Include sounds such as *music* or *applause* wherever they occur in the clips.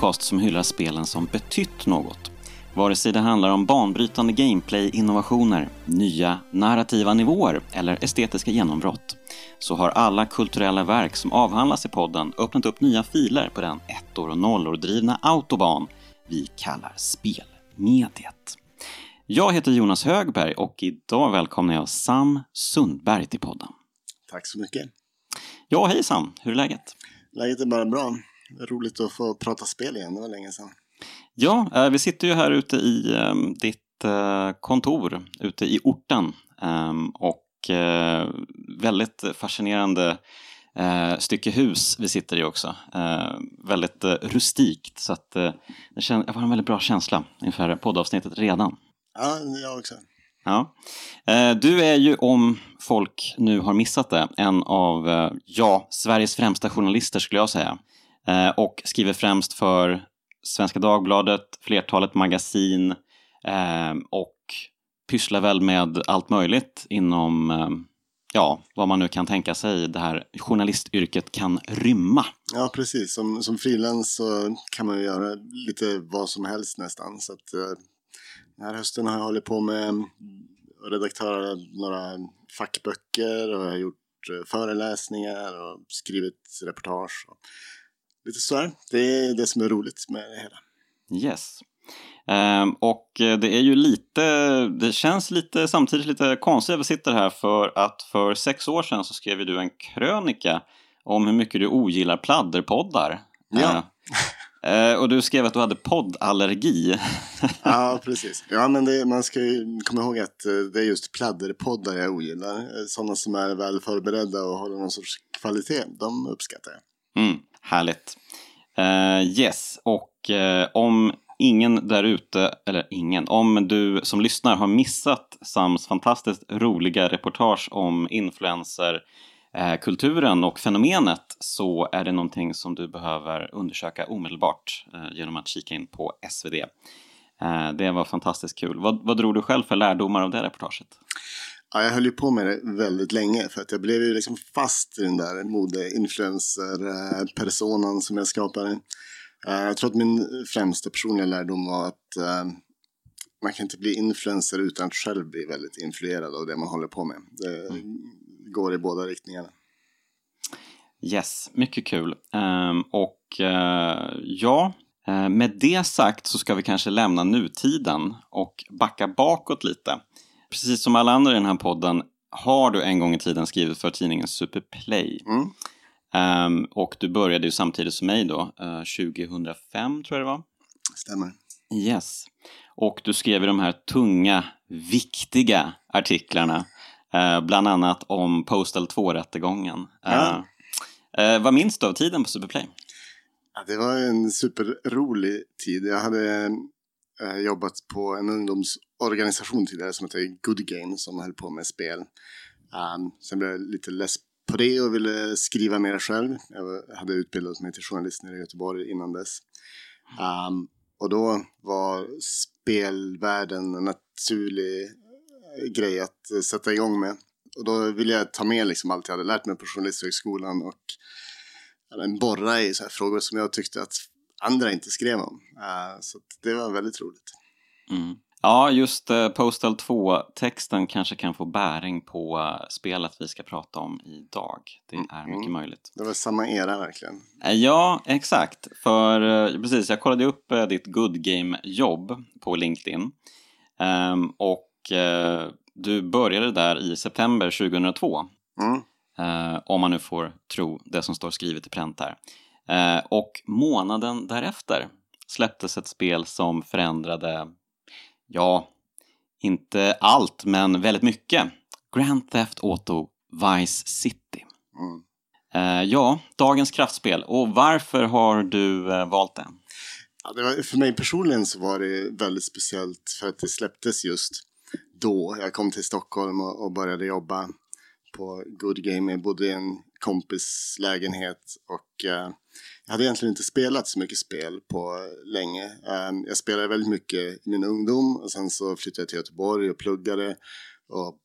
Podcast som hyllar spelen som betytt något. Vare sig det handlar om banbrytande gameplay-innovationer, nya narrativa nivåer eller estetiska genombrott så har alla kulturella verk som avhandlas i podden öppnat upp nya filer på den ettor och nollor drivna autoban vi kallar spelmediet. Jag heter Jonas Högberg och idag välkomnar jag Sam Sundberg till podden. Tack så mycket. Ja, hej Sam! Hur är läget? Läget är bara bra. Roligt att få prata spel igen, det var länge sedan. Ja, eh, vi sitter ju här ute i um, ditt uh, kontor ute i orten um, och uh, väldigt fascinerande stycke hus vi sitter i också. väldigt rustikt så att det har en väldigt bra känsla inför poddavsnittet redan. Ja, jag också. Ja. Du är ju, om folk nu har missat det, en av, ja, Sveriges främsta journalister skulle jag säga. Eh, och skriver främst för Svenska Dagbladet, flertalet magasin eh, och pysslar väl med allt möjligt inom, eh, ja, vad man nu kan tänka sig det här journalistyrket kan rymma. Ja, precis. Som, som frilans så kan man ju göra lite vad som helst nästan. Så att, den här hösten har jag hållit på med mm, redaktörer några fackböcker och jag har gjort föreläsningar och skrivit reportage. Och lite sådär. Det är det som är roligt med det hela. Yes. Um, och det är ju lite, det känns lite samtidigt lite konstigt att vi sitter här för att för sex år sedan så skrev du en krönika om hur mycket du ogillar pladderpoddar. Ja. Uh, och du skrev att du hade poddallergi. *laughs* ja, precis. Ja, men det, man ska ju komma ihåg att det är just pladderpoddar jag ogillar. Sådana som är väl förberedda och håller någon sorts kvalitet, de uppskattar jag. Mm, härligt. Uh, yes, och uh, om ingen där ute, eller ingen, om du som lyssnar har missat Sams fantastiskt roliga reportage om influencer eh, kulturen och fenomenet så är det någonting som du behöver undersöka omedelbart genom att kika in på SvD. Det var fantastiskt kul. Vad, vad drog du själv för lärdomar av det reportaget? Ja, jag höll ju på med det väldigt länge för att jag blev ju liksom fast i den där mode-influencer-personan som jag skapade. Jag tror att min främsta personliga lärdom var att man kan inte bli influencer utan att själv bli väldigt influerad av det man håller på med. Det mm. går i båda riktningarna. Yes, mycket kul. Um, och uh, ja, med det sagt så ska vi kanske lämna nutiden och backa bakåt lite. Precis som alla andra i den här podden har du en gång i tiden skrivit för tidningen Superplay. Mm. Um, och du började ju samtidigt som mig då, uh, 2005 tror jag det var. Stämmer. Yes. Och du skrev de här tunga, viktiga artiklarna. Uh, bland annat om Postal 2-rättegången. Ja. Uh, vad minns du av tiden på Superplay? Ja, det var en superrolig tid. Jag hade Eh, jobbat på en ungdomsorganisation tidigare som heter Good Game som höll på med spel. Um, sen blev jag lite less på det och ville skriva mer själv. Jag hade utbildat mig till journalist nere i Göteborg innan dess. Um, och då var spelvärlden en naturlig eh, grej att eh, sätta igång med. Och då ville jag ta med liksom allt jag hade lärt mig på Journalisthögskolan och ja, borra i så här frågor som jag tyckte att andra inte skrev om. Uh, så det var väldigt roligt. Mm. Ja, just uh, Postal 2-texten kanske kan få bäring på uh, spelet vi ska prata om idag. Det är mycket mm. möjligt. Det var samma era verkligen. Ja, exakt. För precis, jag kollade upp ditt Good Game-jobb på LinkedIn. Um, och du började där i september 2002. Mm. om man nu får tro det som står skrivet i pränt där. Eh, och månaden därefter släpptes ett spel som förändrade, ja, inte allt, men väldigt mycket. Grand Theft Auto Vice City. Mm. Eh, ja, dagens kraftspel. Och varför har du eh, valt det? Ja, det var, för mig personligen så var det väldigt speciellt för att det släpptes just då. Jag kom till Stockholm och, och började jobba på Good Game. Jag bodde i en kompis lägenhet och eh, jag hade egentligen inte spelat så mycket spel på länge. Eh, jag spelade väldigt mycket i min ungdom och sen så flyttade jag till Göteborg och pluggade och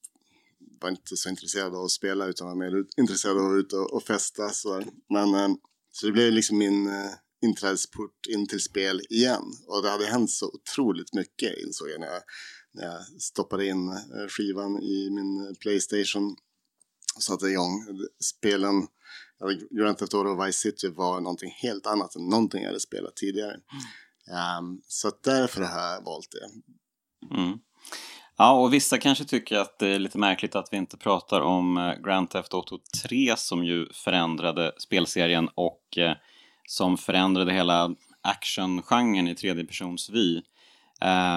var inte så intresserad av att spela utan var mer intresserad av att vara ute och, och festa. Så, men, eh, så det blev liksom min eh, inträdesport in till spel igen. Och det hade hänt så otroligt mycket insåg jag när jag, när jag stoppade in eh, skivan i min Playstation satte igång. Spelen, Grand Theft Auto och Vice City var någonting helt annat än någonting jag hade spelat tidigare. Um, så därför har jag valt det. Mm. Ja, och vissa kanske tycker att det är lite märkligt att vi inte pratar om eh, Grand Theft Auto 3 som ju förändrade spelserien och eh, som förändrade hela actiongenren i tredjepersonsvy.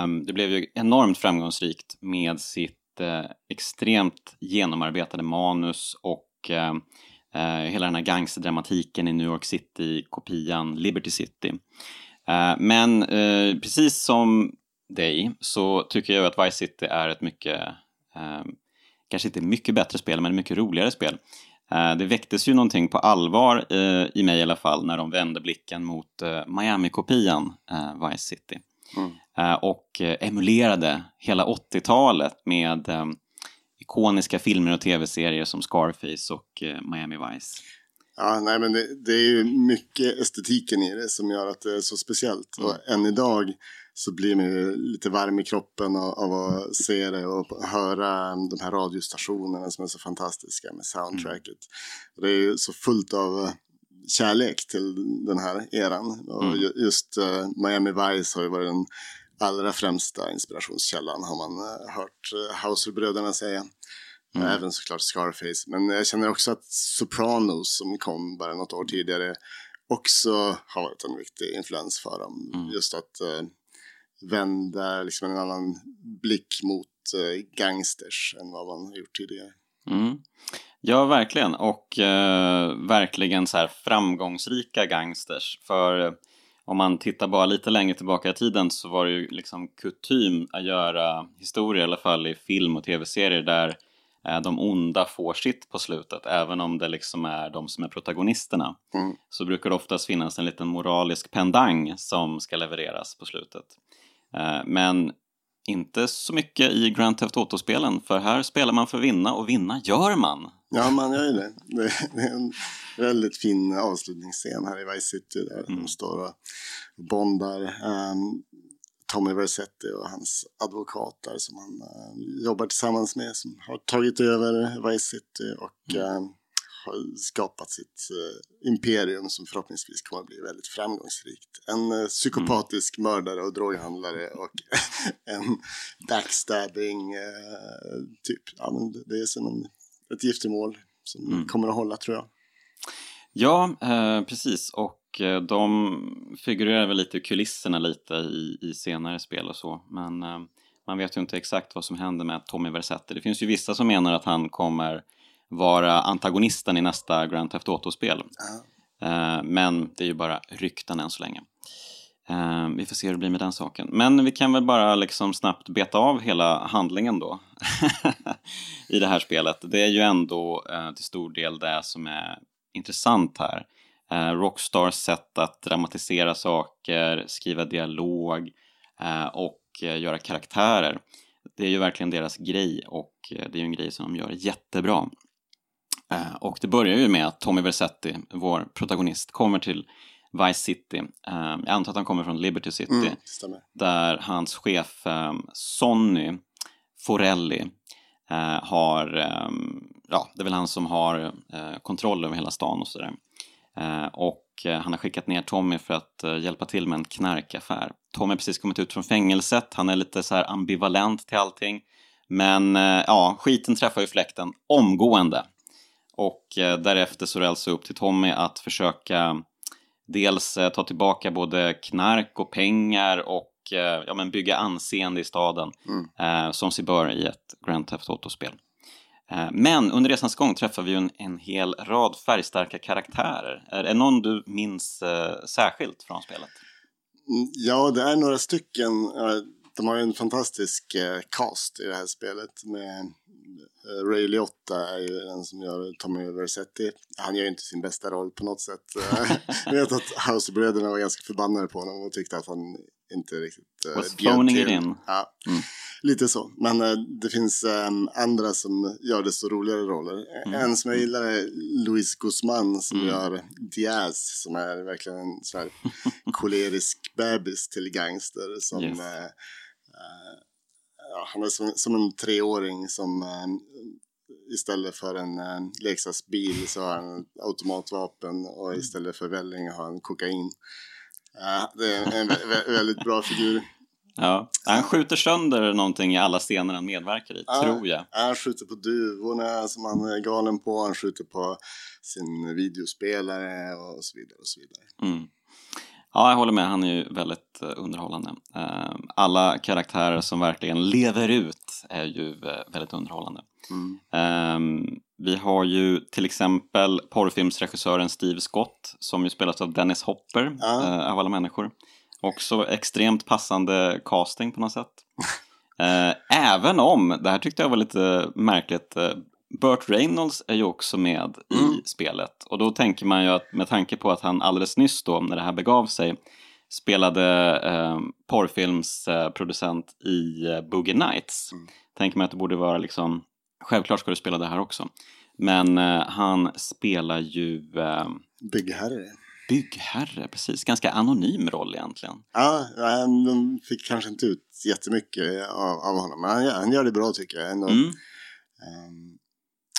Um, det blev ju enormt framgångsrikt med sitt eh, extremt genomarbetade manus och eh, eh, hela den här gangsterdramatiken i New York City-kopian Liberty City. Eh, men eh, precis som dig så tycker jag att Vice City är ett mycket, kanske inte mycket bättre spel, men ett mycket roligare spel. Det väcktes ju någonting på allvar i mig i alla fall när de vände blicken mot Miami-kopian Vice City. Mm. Och emulerade hela 80-talet med ikoniska filmer och tv-serier som Scarface och Miami Vice. Ja, nej men det, det, är ju mycket estetiken i det som gör att det är så speciellt. Mm. Och än idag så blir man ju lite varm i kroppen av, av att se det och höra de här radiostationerna som är så fantastiska med soundtracket. Mm. Det är ju så fullt av eh, kärlek till den här eran. Och mm. just uh, Miami Vice har ju varit den allra främsta inspirationskällan har man uh, hört Hauser-bröderna säga. Mm. Även såklart Scarface. Men jag känner också att Sopranos som kom bara något år tidigare också har varit en viktig influens för dem. Mm. Just att vända liksom en annan blick mot eh, gangsters än vad man har gjort tidigare. Mm. Ja, verkligen. Och eh, verkligen så här framgångsrika gangsters. För eh, om man tittar bara lite längre tillbaka i tiden så var det ju liksom kutym att göra historier, i alla fall i film och tv-serier, där eh, de onda får sitt på slutet, även om det liksom är de som är protagonisterna. Mm. Så brukar det oftast finnas en liten moralisk pendang som ska levereras på slutet. Eh, men inte så mycket i Grand Theft Auto-spelen, för här spelar man för att vinna och vinna gör man. Ja, man gör ju det. Det är en väldigt fin avslutningsscen här i Vice City där mm. de står och bondar. Um, Tommy Versetti och hans advokater som han uh, jobbar tillsammans med som har tagit över Vice City och mm. uh, har skapat sitt eh, imperium som förhoppningsvis kommer att bli väldigt framgångsrikt. En eh, psykopatisk mm. mördare och droghandlare och *laughs* en backstabbing typ. Ja, men det är som en, ett giftermål som mm. kommer att hålla tror jag. Ja, eh, precis. Och eh, de figurerar väl lite i kulisserna lite i, i senare spel och så. Men eh, man vet ju inte exakt vad som händer med Tommy Versetti. Det finns ju vissa som menar att han kommer vara antagonisten i nästa Grand Theft Auto-spel. Uh. Men det är ju bara rykten än så länge. Uh, vi får se hur det blir med den saken. Men vi kan väl bara liksom snabbt beta av hela handlingen då *laughs* i det här spelet. Det är ju ändå uh, till stor del det som är intressant här. Eh, uh, Rockstars sätt att dramatisera saker, skriva dialog och göra karaktärer. Det är ju verkligen deras grej och det är ju en grej som de gör jättebra. Och det börjar ju med att Tommy Versetti, vår protagonist, kommer till Vice City. Eh, jag antar att han kommer från Liberty City. Mm, där hans chef eh, Sonny Forelli har, ja, det är väl han som har kontroll över hela stan och sådär. Och han har skickat ner Tommy för att hjälpa till med en knarkaffär. Tommy har precis kommit ut från fängelset, han är lite så här ambivalent till allting. Men ja, skiten träffar ju fläkten omgående. Och eh, därefter så är det upp till Tommy att försöka dels eh, ta tillbaka både knark och pengar och eh, ja, men bygga anseende i staden mm. som sig bör i ett Grand Theft Auto-spel. Men under resans gång träffar vi en, en hel rad färgstarka karaktärer. Är det någon du minns eh, särskilt från spelet? Mm, ja, det är några stycken. De har ju en fantastisk eh, cast i det här spelet med Uh, Ray Liotta är ju den som gör Tommy Versetti. Han gör ju inte sin bästa roll på något sätt. jag vet att House-bröderna var ganska förbannade på honom och tyckte att han inte riktigt Was phoning it in. Ja, mm. lite så. Men det finns andra som gör desto roligare roller. Mm. En som jag gillar är Luis Guzman som mm. gör Diaz som är verkligen en sån här *laughs* kolerisk bebis till gangster som yes. Ja, han är som, som, en treåring som istället för en uh, leksaksbil så har han automatvapen och mm. istället för välling har han kokain. Det är en väldigt bra figur. Ja, han skjuter sönder någonting i alla scener han medverkar i, ja, tror jag. Han skjuter på duvorna som han är galen på, han skjuter på sin videospelare och så vidare. Och så vidare. Mm. Ja, jag håller med. Han är ju väldigt uh, underhållande. Uh, alla karaktärer som verkligen lever ut är ju uh, väldigt underhållande. Mm. Um, vi har ju till exempel porrfilmsregissören Steve Scott som ju spelas av Dennis Hopper ja. av alla människor. Också extremt passande casting på något sätt. *laughs* även om, det här tyckte jag var lite märkligt, Burt Reynolds är ju också med mm. i spelet och då tänker man ju att med tanke på att han alldeles nyss då när det här begav sig spelade eh, porrfilmsproducent eh, i eh, Boogie Nights mm. tänker man att det borde vara liksom självklart ska du spela det här också men eh, han spelar ju eh, Byggherre Byggherre, precis. Ganska anonym roll egentligen. Ja, de fick kanske inte ut jättemycket av, av honom, men han, han gör det bra tycker jag. Ändå. Mm. Um,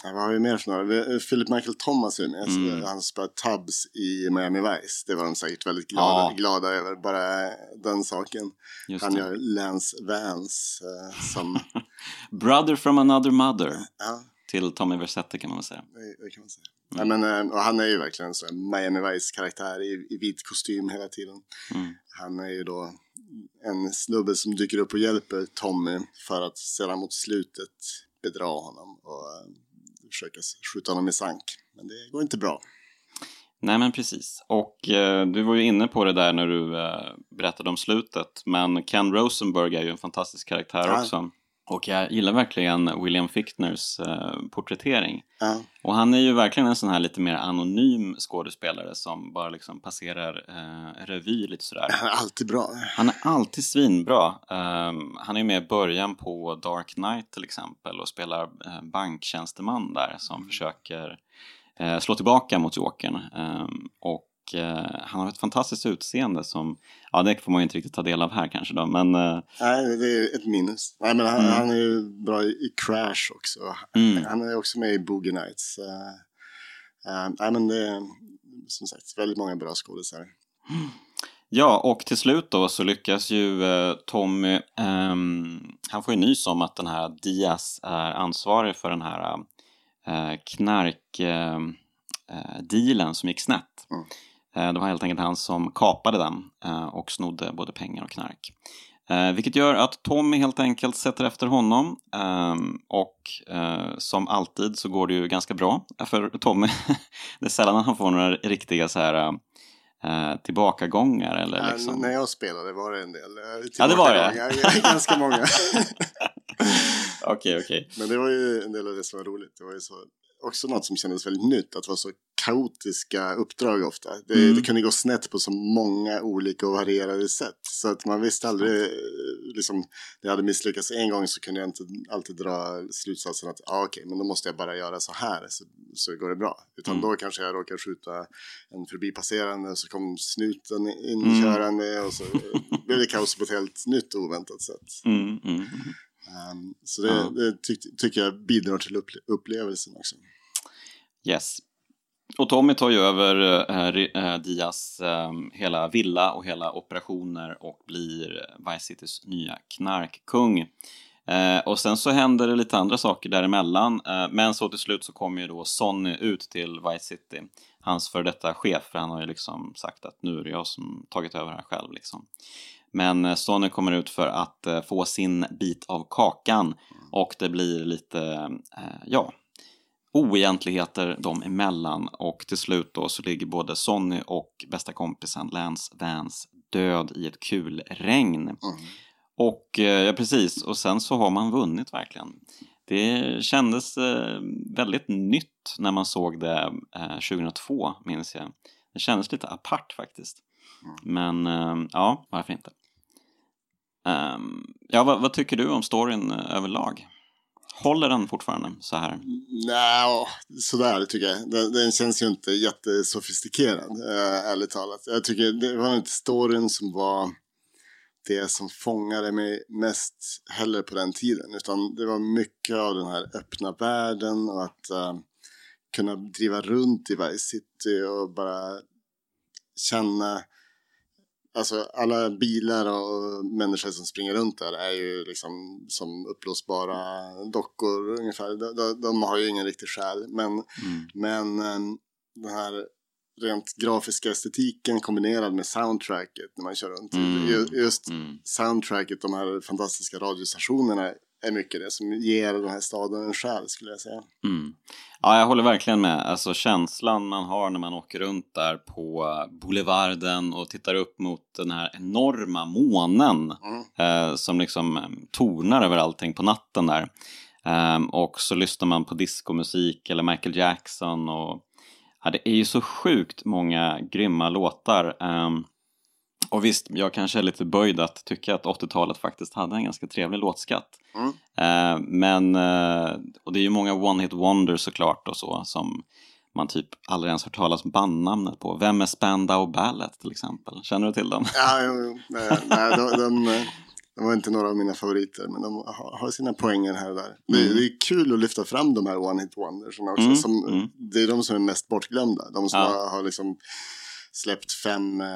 vad har vi mer för några? Philip Michael Thomas är med. Mm. Han spelar Tubbs i Miami Vice. Det var de säkert väldigt glada, ja. glada över. Bara den saken. Just han det. gör Lance Vance uh, som... *laughs* Brother from another mother. Ja. Till Tommy Versetti kan man väl säga. Det, det kan man säga. Mm. Ja, men, uh, och han är ju verkligen en Miami Vice-karaktär i, i vit kostym hela tiden. Mm. Han är ju då en snubbe som dyker upp och hjälper Tommy för att sedan mot slutet bedra honom. Och, försöka skjuta honom i sank. Men det går inte bra. Nej men precis. Och eh, du var ju inne på det där när du eh, berättade om slutet. Men Ken Rosenberg är ju en fantastisk karaktär ja. också. Och jag gillar verkligen William Fichtners eh, porträttering. Ja. Och han är ju verkligen en sån här lite mer anonym skådespelare som bara liksom passerar eh, revy lite sådär. Han *laughs* är alltid bra. Han är alltid svinbra. Um, han är med i början på Dark Knight till exempel och spelar eh, banktjänsteman där som mm. försöker eh, slå tillbaka mot Jokern. Um, och eh, han har ett fantastiskt utseende som, ja det får man ju inte riktigt ta del av här kanske då, men... Eh, Nej, det är ett minus. Nej, men han, mm. han är ju bra i Crash också. Mm. Han är också med i Boogie Nights. Uh, nej, men det är som sagt väldigt många bra skådespelare. Ja, och till slut då så lyckas ju eh, Tommy, ehm, han får ju nys om att den här Diaz är ansvarig för den här eh, knarkdealen eh, som gick snett. Mm. Eh, det var helt enkelt han som kapade den eh, och snodde både pengar och knark. Eh, vilket gör att Tommy helt enkelt sätter efter honom ehm, och som alltid så går det ju ganska bra för Tommy. *laughs* det är sällan han får några riktiga så här tillbakagångar eller liksom. När jag spelade var det en del Ja det var det? ganska många. *laughs* Okej, okej. Okay, okay. Men det var ju en del av det som var roligt. Det var ju så också något som kändes väldigt nytt, att det var så kaotiska uppdrag ofta. Det, mm. det kunde gå snett på så många olika och varierade sätt. Så att man visste aldrig, liksom, det hade misslyckats en gång så kunde jag inte alltid dra slutsatsen att ah, okej, okay, men då måste jag bara göra så här så, så går det bra. Utan mm. då kanske jag råkar skjuta en förbipasserande och så kom snuten inkörande mm. och så blev det kaos på ett helt nytt och oväntat sätt. Mm, mm, Um, så det, ja. det ty tycker jag bidrar till upple upplevelsen också. Yes. Och Tommy tar ju över äh, Dias äh, hela villa och hela operationer och blir Vice Citys nya knarkkung. och sen så händer det lite andra saker däremellan. men så till slut så kommer ju då Sonny ut till Vice City. Hans för detta chef, för han har ju liksom sagt att nu är det jag som tagit över här själv liksom. Men eh, Sony kommer ut för att eh, få sin bit av kakan och det blir lite, eh, ja, oegentligheter dem emellan och till slut då så ligger både Sonny och bästa kompisen Lance Vance död i ett kulregn. Mm. Och ja, precis, och sen så har man vunnit verkligen. Det kändes väldigt nytt när man såg det eh, 2002, minns jag. Det kändes lite apart faktiskt. Mm. Men ja, varför inte? Um, ja, vad, vad, tycker du om storyn eh, överlag? Håller den fortfarande så här? Nej, sådär tycker jag. Den, den känns ju inte jättesofistikerad, äh, ärligt talat. Jag tycker det var inte storyn som var det som fångade mig mest heller på den tiden. Utan det var mycket av den här öppna världen och att äh, kunna driva runt i Vice City och bara känna Alltså alla bilar och människor som springer runt där är ju liksom som uppblåsbara dockor ungefär. De, de, de har ju ingen riktig själ. Men, mm. men ehm, den här rent grafiska estetiken kombinerad med soundtracket när man kör runt. Mm. Just mm. soundtracket, de här fantastiska radiostationerna är mycket det som ger den här staden en själ skulle jag säga. Mm. Ja, jag håller verkligen med. Alltså känslan man har när man åker runt där på Boulevarden och tittar upp mot den här enorma månen mm. eh, som liksom eh, tornar över allting på natten där. Um, och så lyssnar man på diskomusik eller Michael Jackson och ja, det är ju så sjukt många grymma låtar. Um, och visst, jag kanske är lite böjd att tycka att 80-talet faktiskt hade en ganska trevlig låtskatt. Mm. Eh, men, eh, och det är ju många one-hit wonders såklart och så som man typ aldrig ens hört talas om bandnamnet på. Vem är Spandau Ballet till exempel? Känner du till dem? Ja, jo. Nej, nej de, de, de, var inte några av mina favoriter men de har sina poänger här och där. Mm. Det, det, är kul att lyfta fram de här one-hit wonders också. Mm, som, mm. Det är de som är mest bortglömda. De som ja. har, har liksom släppt fem eh,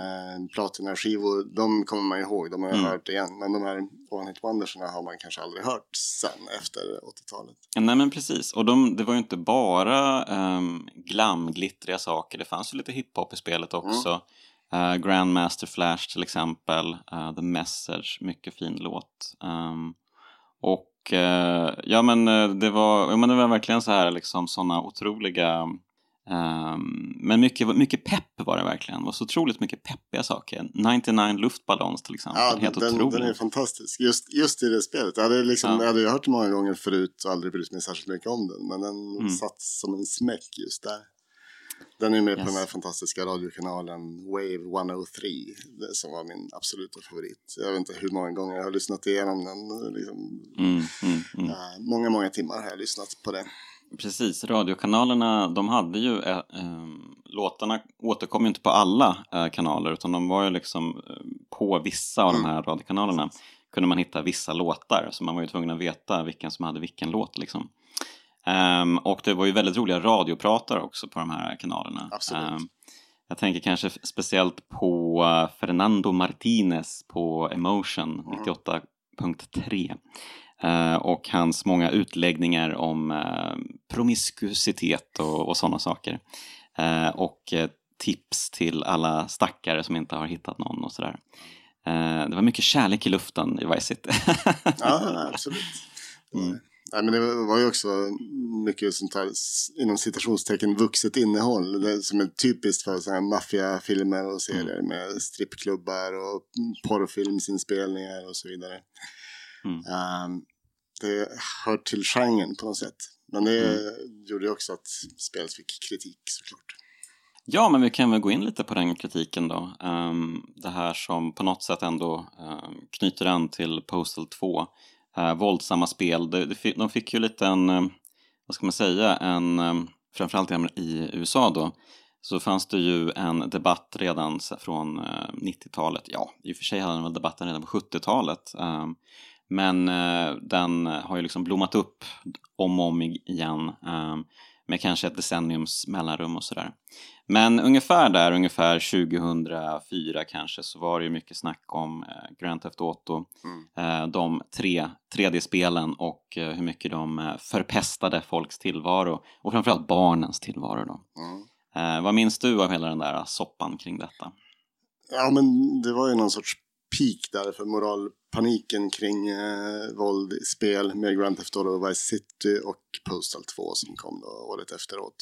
platinaskivor, de kommer man ihåg, de har jag mm. hört igen. Men de här One Hit Wondersarna har man kanske aldrig hört sen efter 80-talet. Nej men precis, och de, det var ju inte bara um, glamglittriga saker, det fanns ju lite hiphop i spelet mm. också. Mm. Uh, Grandmaster Flash till exempel, uh, The Message, mycket fin låt. Um, och uh, ja men det var, ja, men det var verkligen så här liksom sådana otroliga Um, men mycket, mycket pepp var det verkligen. Det var så otroligt mycket peppiga saker. 99 luftballons till exempel. Ja, Helt den, otroligt. den är fantastisk. Just, just i det spelet. Jag hade, liksom, ja. jag hade hört många gånger förut och aldrig brytt mig särskilt mycket om den. Men den mm. satt som en smäck just där. Den är med yes. på den här fantastiska radiokanalen Wave 103 som var min absoluta favorit. Jag vet inte hur många gånger jag har lyssnat igenom den. Liksom, mm, mm, mm. Uh, många, många timmar har jag lyssnat på det. Precis, radiokanalerna de hade ju, äh, äh, låtarna återkom ju inte på alla äh, kanaler utan de var ju liksom på vissa av de här radiokanalerna kunde man hitta vissa låtar så man var ju tvungen att veta vilken som hade vilken låt liksom. Um, och det var ju väldigt roliga radiopratare också på de här kanalerna. Um, jag tänker kanske speciellt på Fernando Martinez på Emotion 98.3. Eh, och hans många utläggningar om uh, promiskuitet och, och sådana saker. Uh, och tips till alla stackare som inte har hittat någon och sådär. det var mycket kärlek i luften i Vice City. ja, absolut. *laughs* Mm. Nej, men det var ju också mycket sånt här inom citationstecken vuxet innehåll. Som är typiskt för sådana här maffiafilmer och serier mm. med strippklubbar och porrfilmsinspelningar och så vidare. Mm. Um, det hör till genren på något sätt. Men det mm. gjorde också att spelet fick kritik såklart. Ja, men vi kan väl gå in lite på den kritiken då. Um, det här som på något sätt ändå um, knyter an till Postal 2. Uh, eh, våldsamma spel. De, de, de fick ju lite en, um, vad ska man säga, en, um, framförallt i USA då, så fanns det ju en debatt redan från uh, eh, 90-talet. Ja, i och för sig hade den väl debatten redan på 70-talet. Men eh, den har ju liksom blommat upp om och om igen eh, med kanske ett decenniums mellanrum och sådär. Men ungefär där, ungefär 2004 kanske, så var det ju mycket snack om eh, Grand Theft Auto, mm. eh, de tre 3D-spelen och hur mycket de förpestade folks tillvaro och framförallt barnens tillvaro då. Mm. Vad minns du av hela den där soppan kring detta? Ja, men det var ju någon sorts peak där för moralpaniken kring eh, våld i spel med Grand Theft Auto Vice City och Postal 2 som kom då året efteråt.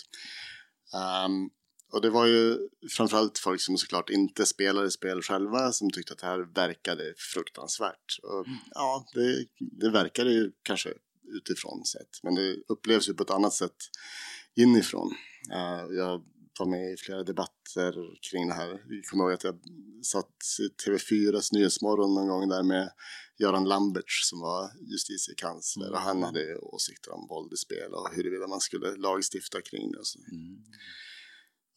Um, och det var ju framförallt folk som såklart inte spelade spel själva som tyckte att det här verkade fruktansvärt. Och, mm. Ja, det, det verkade ju kanske utifrån sett. Men det upplevs ju på ett annat sätt inifrån. Uh, jag var med i flera debatter kring det här. Jag kommer ihåg att jag satt i TV4s Nyhetsmorgon någon gång där med Göran Lamberts som var justitiekansler mm. och han hade åsikter om våld i spel och huruvida man skulle lagstifta kring det. Och, så. Mm.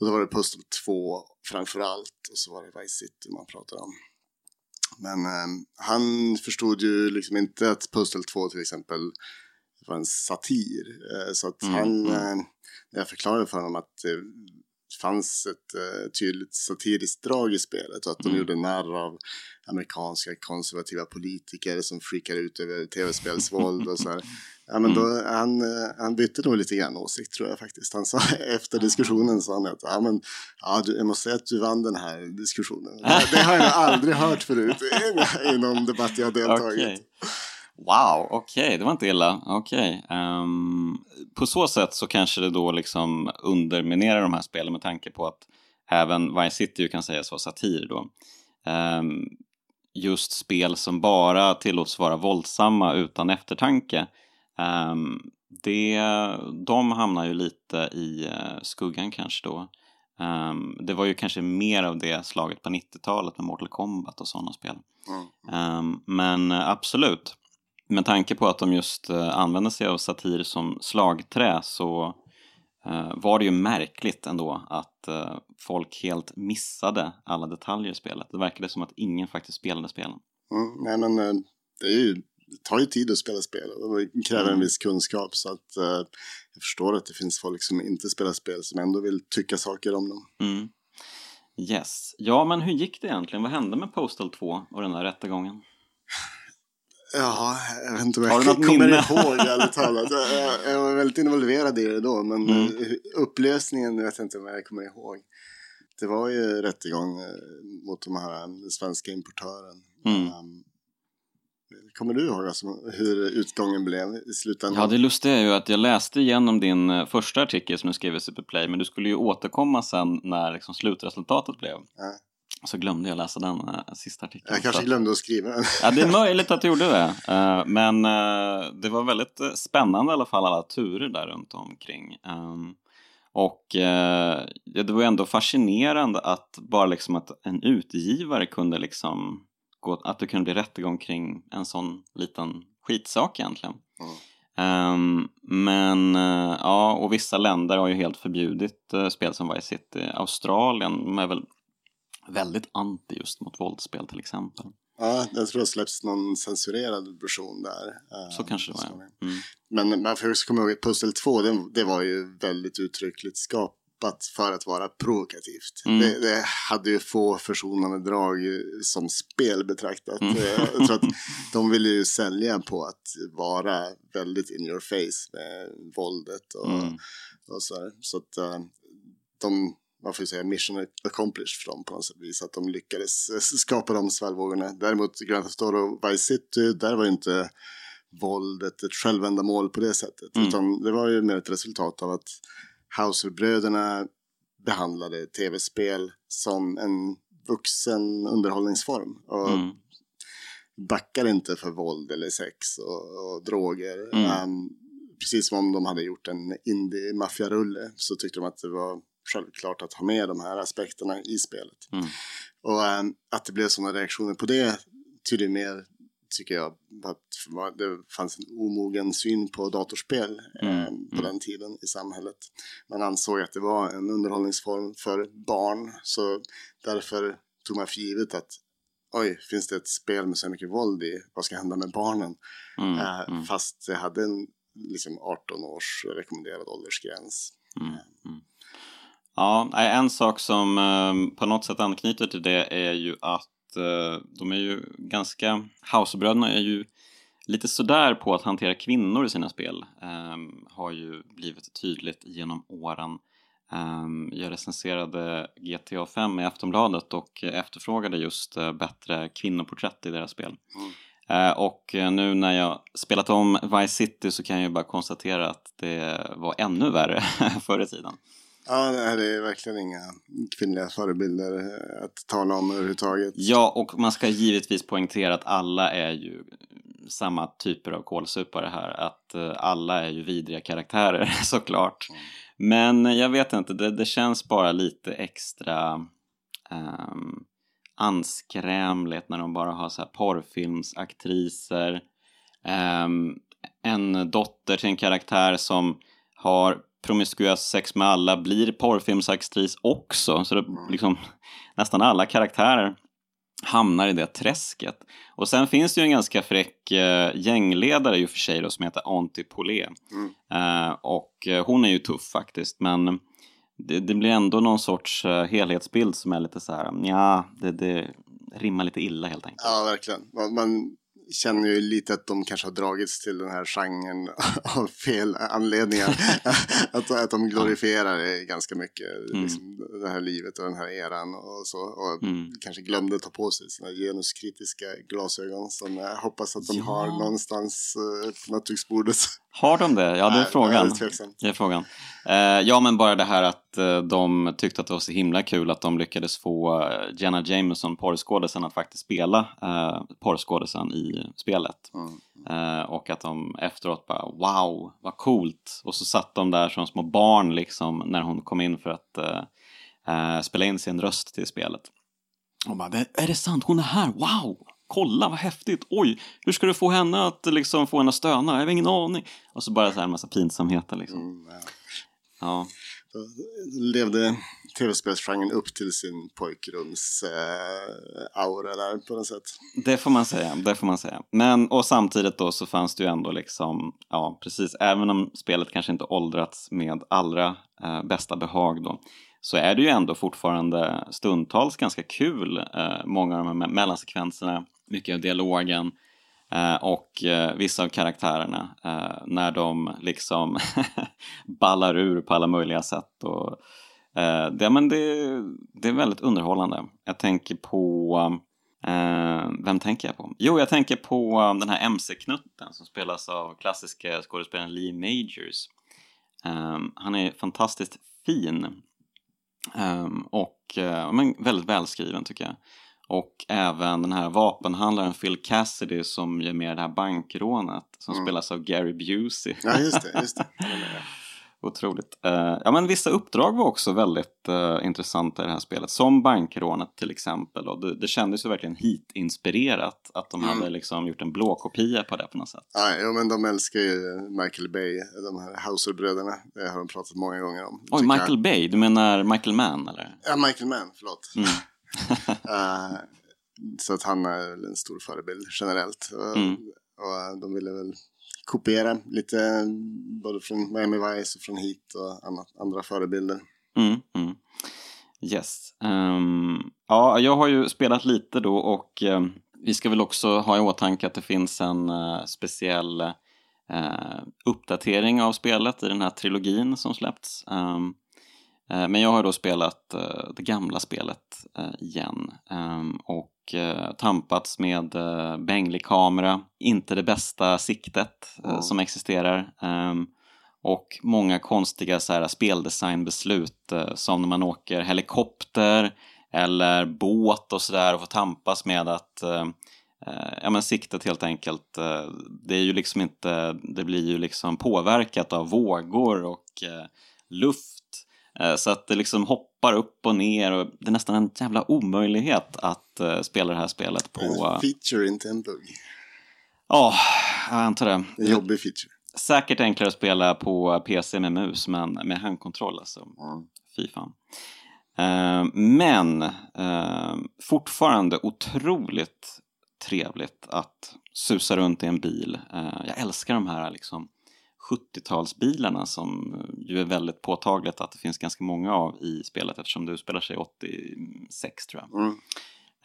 och då var det Postal 2 framför allt och så var det Vice City man pratade om. Men eh, han förstod ju liksom inte att Postal 2 till exempel var en satir. Eh, så att mm, han, mm. Eh, jag förklarade för honom att det fanns ett eh, tydligt satiriskt drag i spelet och att de mm. gjorde narr av amerikanska konservativa politiker som freakar ut över tv-spelsvåld och så här. *laughs* Ja, men då, mm. han, eh, han bytte nog lite grann åsikt tror jag faktiskt. Han sa *laughs* efter diskussionen sa han att ja, men, ja, du, jag måste säga att du vann den här diskussionen. *laughs* Det, har jag aldrig hört förut i, någon debatt jag deltagit. Okay. Wow, okej, okay, det var inte illa. Okay. Um, ehm, på så sätt så kanske det då liksom underminerar de här spelen med tanke på att även Vice City kan sägas vara satir då. Um, just spel som bara tillåts vara våldsamma utan eftertanke um, det, de hamnar ju lite i uh, skuggan kanske då. Um, det var ju kanske mer av det slaget på 90-talet med Mortal Kombat och sådana spel. Mm. Um, men absolut, med tanke på att de just uh, använder sig av satir som slagträ så var det ju märkligt ändå att folk helt missade alla detaljer i spelet. Det verkade som att ingen faktiskt spelade spelen. Mm, nej men det ju det tar ju tid att spela spel och det kräver mm. en viss kunskap så att jag förstår att det finns folk som inte spelar spel som ändå vill tycka saker om dem. Mm. Yes. Ja, men hur gick det egentligen? Vad hände med Postal 2 och den där rättegången? Ja, jag vet inte vad jag kommer minne? ihåg ärligt talat. Jag, jag, var väldigt involverad i det då, men mm. Eh, upplösningen vet jag inte om jag kommer ihåg. Det var ju rättegång eh, mot de här svenska importören. Mm. Um, Kommer du ihåg alltså hur utgången blev i slutändan? Ja, det lustiga är ju att jag läste igenom din eh, första artikel som du skrev i Superplay, men du skulle ju återkomma sen när liksom slutresultatet blev. Ja. Så glömde jag läsa den uh, sista artikeln. Jag kanske glömde att skriva den. ja, det är *laughs* möjligt att du gjorde det. Uh, men uh, det var väldigt spännande i alla fall, alla turer där runt omkring. Um, och det var ändå fascinerande att bara liksom att en utgivare kunde liksom gå, att det kunde bli rättegång kring en sån liten skitsak egentligen. Mm. Um, men uh, ja, och vissa länder har ju helt förbjudit uh, spel som Vice City. Australien är väl väldigt anti just mot våldsspel till exempel. Ja, jag tror det släpps någon censurerad version där. Uh, Så kanske det var, ja. Mm. Men man får också komma ihåg att Puzzle 2, det, det var ju väldigt uttryckligt skap skapat för att vara provokativt. Mm. Det, det, hade ju få försonande drag som spel betraktat. Mm. Jag tror att de ville ju sälja på att vara väldigt in your face med våldet och, mm. och så här. Så att uh, de, man får säga mission accomplished för dem på något vis. Att de lyckades skapa de svallvågorna. Däremot Grand Theft Auto Vice City, där var ju inte våldet ett självändamål på det sättet. Mm. Utan det var ju mer ett resultat av att Hauserbröderna behandlade tv-spel som en vuxen underhållningsform. Och mm. backar inte för våld eller sex och, och droger. Mm. Um, precis som om de hade gjort en indie-maffiarulle så tyckte de att det var självklart att ha med de här aspekterna i spelet. Mm. Och um, att det blev sådana reaktioner på det tyder mer tycker jag att det fanns en omogen syn på datorspel mm. eh, på mm. den tiden i samhället. Man ansåg att det var en underhållningsform för barn så därför tog man för givet att oj, finns det ett spel med så mycket våld i, vad ska hända med barnen? Mm. Eh, mm. Fast det hade en liksom 18 års rekommenderad åldersgräns. Mm. Eh. Ja, en sak som eh, på något sätt anknyter till det är ju att eh, de är ju ganska... Housebröderna är ju lite sådär på att hantera kvinnor i sina spel. Eh, har ju blivit tydligt genom åren. Um, jag recenserade GTA 5 i Aftonbladet och efterfrågade just uh, bättre kvinnoporträtt i deras spel. Mm. Uh, och nu när jag spelat om Vice City så kan jag bara konstatera att det var ännu värre *laughs* förr i tiden. Ja, det är verkligen inga kvinnliga förebilder att tala om överhuvudtaget. Ja, och man ska givetvis poängtera att alla är ju samma typer av kålsupare här. Att uh, alla är ju vidriga karaktärer *laughs* såklart. Mm. Men jag vet inte, det, det känns bara lite extra um, anskrämligt när de bara har så här porrfilmsaktriser. Um, en dotter till en karaktär som har promiskuös sex med alla blir porrfilmsaktris också. Så det, mm. liksom, nästan alla karaktärer hamnar i det träsket. Och sen finns det ju en ganska fräck eh, gängledare i och för sig då, som heter Antti Polé. Mm. Eh, och eh, hon är ju tuff faktiskt men det, det, blir ändå någon sorts uh, helhetsbild som är lite så här, ja, det, det rimmar lite illa helt enkelt. Ja, verkligen. Man, man känner ju lite att de kanske har dragits till den här genren *laughs* av fel anledningar. *laughs* att, att de glorifierar det ganska mycket, mm. liksom, det här livet och den här eran och så. Och mm. kanske glömde ta på sig sina genuskritiska glasögon som jag hoppas att de ja. har någonstans uh, på nattduksbordet. Har de det? Ja, det är Nej, frågan. Det är, det är frågan. Uh, ja, men bara det här att uh, de tyckte att det var så himla kul att de lyckades få uh, Jenna Jameson, porrskådisen, att faktiskt spela uh, porrskådisen i spelet. Mm. och att de efteråt bara wow, vad coolt. Och så satt de där som små barn liksom när hon kom in för att spela in sin röst till spelet. Och bara, är det sant? Hon är här? Wow! Kolla vad häftigt, oj, hur ska du få henne att liksom få henne att stöna? Jag har ingen aning. Och så bara så här en massa pinsamheter liksom. Mm, ja. ja. Levde tv-spelsgenren upp till sin pojkrums-aura eh, där på något sätt. Det får man säga, det får man säga. Men och samtidigt då så fanns det ju ändå liksom, ja precis, även om spelet kanske inte åldrats med allra eh, bästa behag då så är det ju ändå fortfarande stundtals ganska kul, eh, många av de här mellansekvenserna mycket av dialogen eh, och eh, vissa av karaktärerna eh, när de liksom *laughs* ballar ur på alla möjliga sätt. Och, eh, det, men det, det är väldigt underhållande. Jag tänker på Uh, vem tänker jag på? Jo, jag tänker på um, den här MC-knutten som spelas av klassiska skådespelaren Lee Majors. Um, han är fantastiskt fin um, och uh, men väldigt välskriven tycker jag. Och även den här vapenhandlaren Phil Cassidy som gör med det här bankrånet som mm. spelas av Gary Busey. Ja, just det. Just det. *laughs* Otroligt. Uh, ja, men vissa uppdrag var också väldigt uh, intressanta i det här spelet. Som bankrånet till exempel. Och det, det kändes ju verkligen hit-inspirerat. Att de mm. hade liksom gjort en blåkopia på det på något sätt. Ja, ja, men de älskar ju Michael Bay, de här Hauser-bröderna. Det har de pratat många gånger om. Oj, Michael jag... Bay? Du menar Michael Mann eller? Ja, Michael Mann, förlåt. Mm. Uh, *laughs* så att han är en stor förebild generellt. Mm. Och de ville väl kopiera lite både från Miami Vice och från Heat och annat, andra förebilder. Mm, mm. Yes. Um, ja, jag har ju spelat lite då och um, vi ska väl också ha i åtanke att det finns en uh, speciell uh, uppdatering av spelet i den här trilogin som släppts. Um, men jag har då spelat det gamla spelet igen ehm, och eh, tampats med eh, bänglig kamera, inte det bästa siktet eh, som existerar. Um, och många konstiga så här, speldesignbeslut eh, som när man åker helikopter eller båt och sådär och får tampas med att eh, eh, ja men siktet helt enkelt, eh, det är ju liksom inte, det blir ju liksom påverkat av vågor och luft Eh, så att det liksom hoppar upp och ner och det är nästan en jävla omöjlighet att uh, spela det här spelet på... En feature, inte en bugg. Ja, jag antar det. En jobbig feature. Säkert enklare att spela på PC med mus, men med handkontroll alltså. Mm. Fy fan. Men fortfarande otroligt trevligt att susa runt i en bil. jag älskar de här liksom 70-talsbilarna som ju är väldigt påtagligt att det finns ganska många av i spelet eftersom det utspelar sig 86 tror jag. Mm.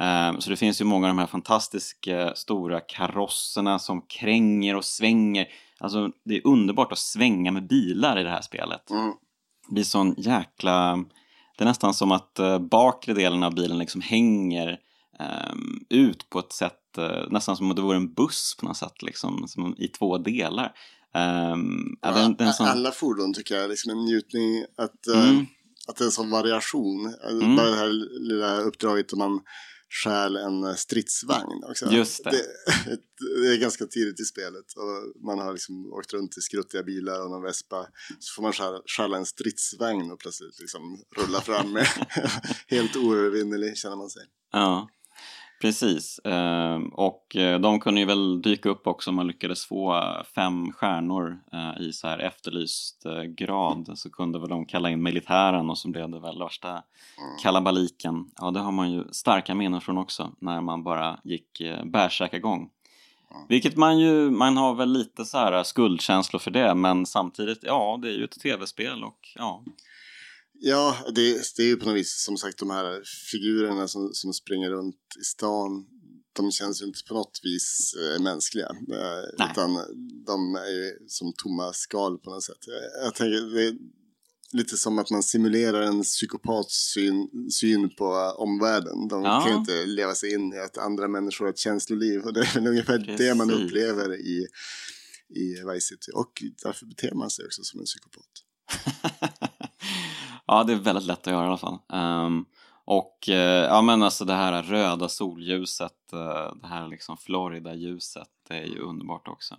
Um, så det finns ju många av de här fantastiska stora karosserna som kränger och svänger. Alltså det är underbart att svänga med bilar i det här spelet. Mm. Det blir sån jäkla... Det är nästan som att uh, bakre delen av bilen liksom hänger um, ut på ett sätt, uh, nästan som om det vore en buss på något sätt, liksom, som i två delar. Um, ja, den, den som... Alla fordon tycker jag är liksom en njutning att, uh, att det är en sån variation. Alltså, mm. Bara det här lilla uppdraget där man stjäl en stridsvagn också. Just det. Det, *laughs* det är ganska tidigt i spelet och man har liksom åkt runt i skruttiga bilar och någon vespa. Så får man stjäla, stjäla en stridsvagn och plötsligt liksom rulla fram med *laughs* *laughs* helt oövervinnelig känner man sig. Ja, precis. Ehm, och eh, de kunde ju väl dyka upp också om man lyckades få eh, fem stjärnor eh, i så här efterlyst grad så kunde väl de kalla in militären och så blev det väl värsta Mm. kalabaliken. Ja, det har man ju starka minnen från också när man bara gick bärsärkagång. Mm. Vilket man ju, man har väl lite så här skuldkänslor för det men samtidigt, ja det är ju ett tv-spel och ja. Ja, det, det är ju på något vis som sagt de här figurerna som, som springer runt i stan. De känns ju inte på något vis eh, mänskliga. Eh, utan de är ju som tomma skal på något sätt. Jag, jag tänker, det är lite som att man simulerar en psykopats syn, syn på eh, omvärlden. De Ja. kan ju inte leva sig in i att andra människor har ett känsloliv. Och det är väl ungefär det man Precis. upplever i, i Vice City. Och därför beter man sig också som en psykopat. *laughs* ja, det är väldigt lätt att göra i alla fall. Ehm, och eh, ja, men alltså det här röda solljuset, eh, det här liksom Florida-ljuset, det är ju underbart också.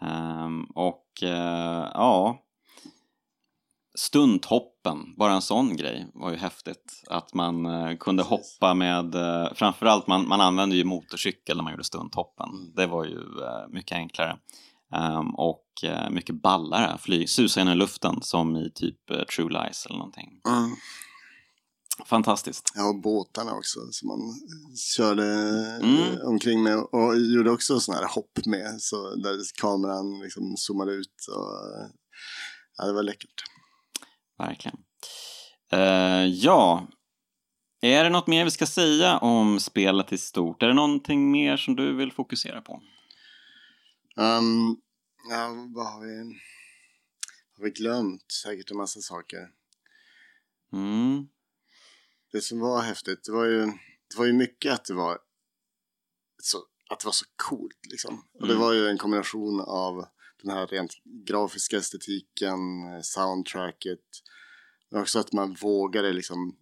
Ehm, och eh, ja, stunthoppen, bara en sån grej var ju häftigt. Att man kunde hoppa med, framförallt man, man använde ju motorcykel när man gjorde stunthoppen. Mm. Det var ju mycket enklare. Ehm, och eh, mycket ballare, flyg, susa genom luften som i typ eh, True Lies eller någonting. Fantastiskt. Ja, och båtarna också som man körde Mm. eh, omkring med och gjorde också sådana här hopp med så där kameran liksom zoomade ut och eh, ja, det var läckert. Verkligen. Eh, ja, är det något mer vi ska säga om spelet i stort? Är det någonting mer som du vill fokusera på? Um, ja, vad har vi? Har vi glömt? Säkert en massa saker. Mm. Det som var häftigt, det var ju, det var ju mycket att det var så, att det var så coolt liksom. Och det Mm. var ju en kombination av den här rent grafiska estetiken, eh, soundtracket, men också att man vågade liksom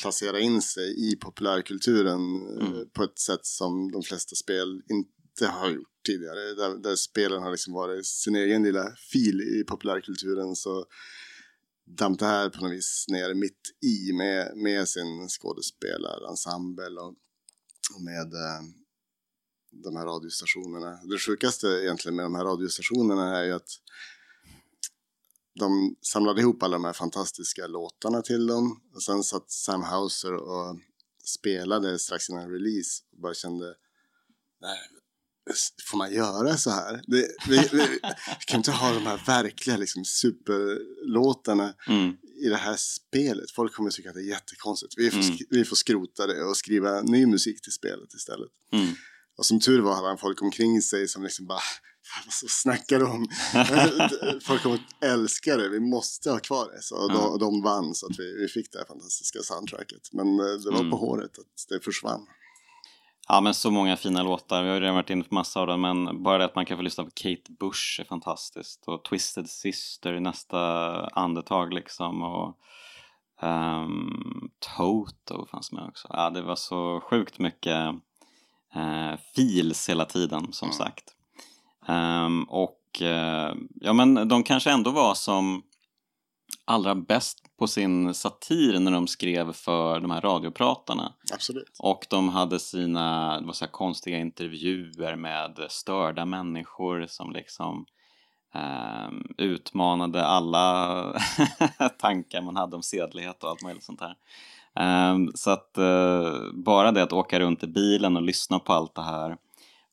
placera in sig i populärkulturen eh, Mm. på ett sätt som de flesta spel inte har gjort tidigare. Där, där spelen har liksom varit sin egen lilla fil i populärkulturen så damp det här på något vis ner mitt i med, med sin skådespelarensemble och, och med eh, de här radiostationerna. Det sjukaste egentligen med de här radiostationerna är ju att de samlade ihop alla de här fantastiska låtarna till dem och sen satt Sam Hauser och spelade strax innan release och bara kände nej, får man göra så här? Det, vi, vi, vi kan inte ha de här verkliga liksom, superlåtarna Mm. i det här spelet. Folk kommer tycka att det är jättekonstigt. Vi får, Mm. vi får skrota det och skriva ny musik till spelet istället. Mm. Och som tur var hade han folk omkring sig som liksom bara "Fan, vad snackar de om? *laughs* folk kommer att älska det, vi måste ha kvar det. Så, och de, de vann så att vi, vi fick det här fantastiska soundtracket. Men eh, det var Mm. på håret att det försvann. Ja, men så många fina låtar. Vi har ju redan varit inne på massa av dem, men bara det att man kan få lyssna på Kate Bush är fantastiskt. Och Twisted Sister i nästa andetag liksom. Och ehm, Toto fanns med också. Ja, det var så sjukt mycket uh, feels hela tiden, som Mm. sagt. Ehm, och eh, ja, men de kanske ändå var som allra bäst på sin satir när de skrev för de här radiopratarna. Absolut. Och de hade sina det var så här konstiga intervjuer med störda människor som liksom ehm, utmanade alla *laughs* tankar man hade om sedlighet och allt möjligt sånt där. Ehm, så att eh, bara det att åka runt i bilen och lyssna på allt det här,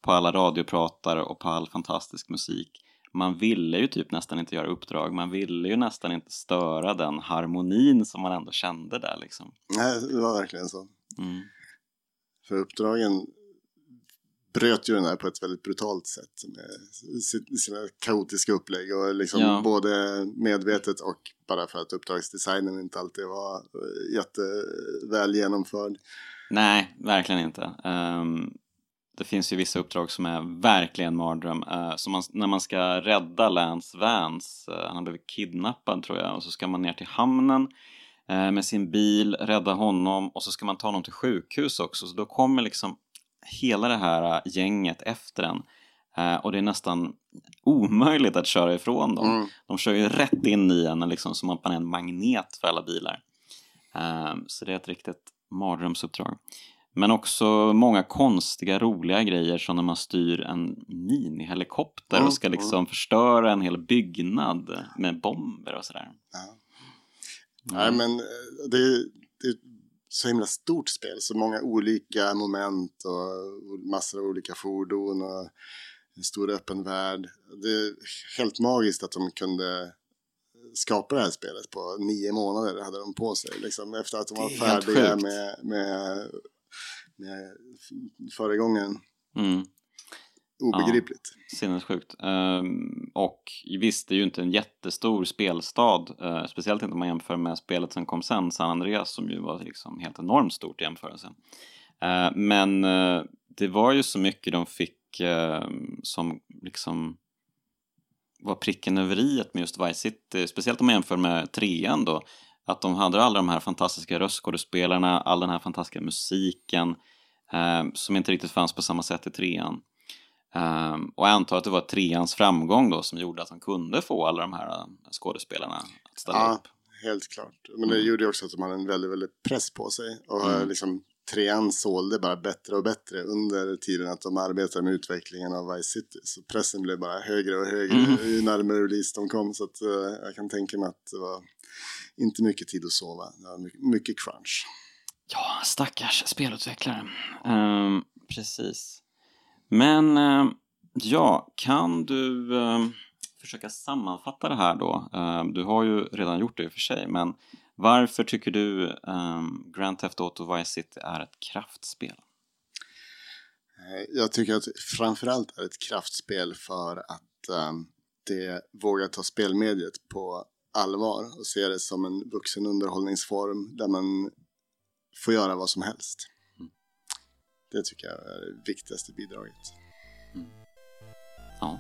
på alla radiopratare och på all fantastisk musik. Man ville ju typ nästan inte göra uppdrag, man ville ju nästan inte störa den harmonin som man ändå kände där liksom. Nej, det var verkligen så. Mm. För uppdragen bröt ju den här på ett väldigt brutalt sätt med si- sina kaotiska upplägg och liksom Ja. både medvetet och bara för att uppdragsdesignen inte alltid var jätteväl genomförd. Nej, verkligen inte. Ehm, det finns ju vissa uppdrag som är verkligen mardröm. Uh, som man, när man ska rädda Lance Vance, eh, han har blivit kidnappad tror jag, och så ska man ner till hamnen eh, med sin bil, rädda honom och så ska man ta honom till sjukhus också. Så då kommer liksom hela det här gänget efter en. Eh, och det är nästan omöjligt att köra ifrån dem. Mm. De kör ju rätt in i en liksom, som att man är en magnet för alla bilar. Eh, så det är ett riktigt mardrömsuppdrag. Men också många konstiga, roliga grejer som när man styr en minihelikopter Mm, och ska liksom förstöra en hel byggnad med bomber och sådär. Ja. Nej, men eh, det, det är ett så himla stort spel. Så många olika moment och massor av olika fordon och en stor öppen värld. Det är helt magiskt att de kunde skapa det här spelet på nio månader hade de på sig. Liksom, efter att de var är färdiga sjukt. med, med, med föregångaren. Mm. Obegripligt. Sinnessjukt. Ehm, och visst, det är ju inte en jättestor spelstad, eh, speciellt inte om man jämför med spelet som kom sen, San Andreas, som ju var liksom helt enormt stort i jämförelse. Eh, men eh, det var ju så mycket de fick eh, som liksom var pricken över i med just Vice City, speciellt om man jämför med trean då, att de hade alla de här fantastiska röstskådespelarna, all den här fantastiska musiken eh, som inte riktigt fanns på samma sätt i trean. Um, och jag antar att det var treans framgång då som gjorde att de kunde få alla de här uh, skådespelarna att ställa Ja, upp. helt klart. Men det Mm. gjorde också att de hade en väldigt, väldigt press på sig. Och Mm. liksom, trean sålde bara bättre och bättre under tiden att de arbetade med utvecklingen av Vice City. Så pressen blev bara högre och högre Mm. ju närmare release de kom. Så att, eh, jag kan tänka mig att det var inte mycket tid att sova. Mycket, crunch. Ja, stackars spelutvecklare. Ehm, precis. Men um, ja, kan du um, försöka sammanfatta det här då? Ehm, du har ju redan gjort det i och för sig, men varför tycker du um, Grand Theft Auto Vice City är ett kraftspel? Eh, Jag tycker att framförallt är ett kraftspel för att eh, det vågar ta spelmediet på allvar och se det som en vuxen underhållningsform där man får göra vad som helst. Mm. Det tycker jag är det viktigaste bidraget. Ja,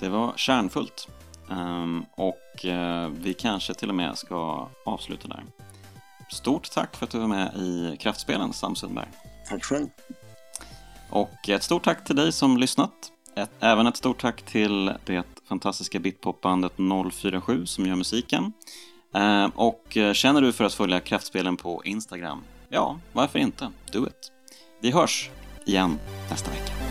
det var kärnfullt. Ehm, och eh, vi kanske till och med ska avsluta där. Stort tack för att du var med i Kraftspelen, Sam Sundberg. Tack själv. Och ett stort tack till dig som lyssnat. Ett, även ett stort tack till det fantastiska bitpopbandet 047 som gör musiken. Eh, och eh, känner du för att följa Kraftspelen på Instagram? Ja, varför inte? Do it! Vi hörs igen nästa vecka.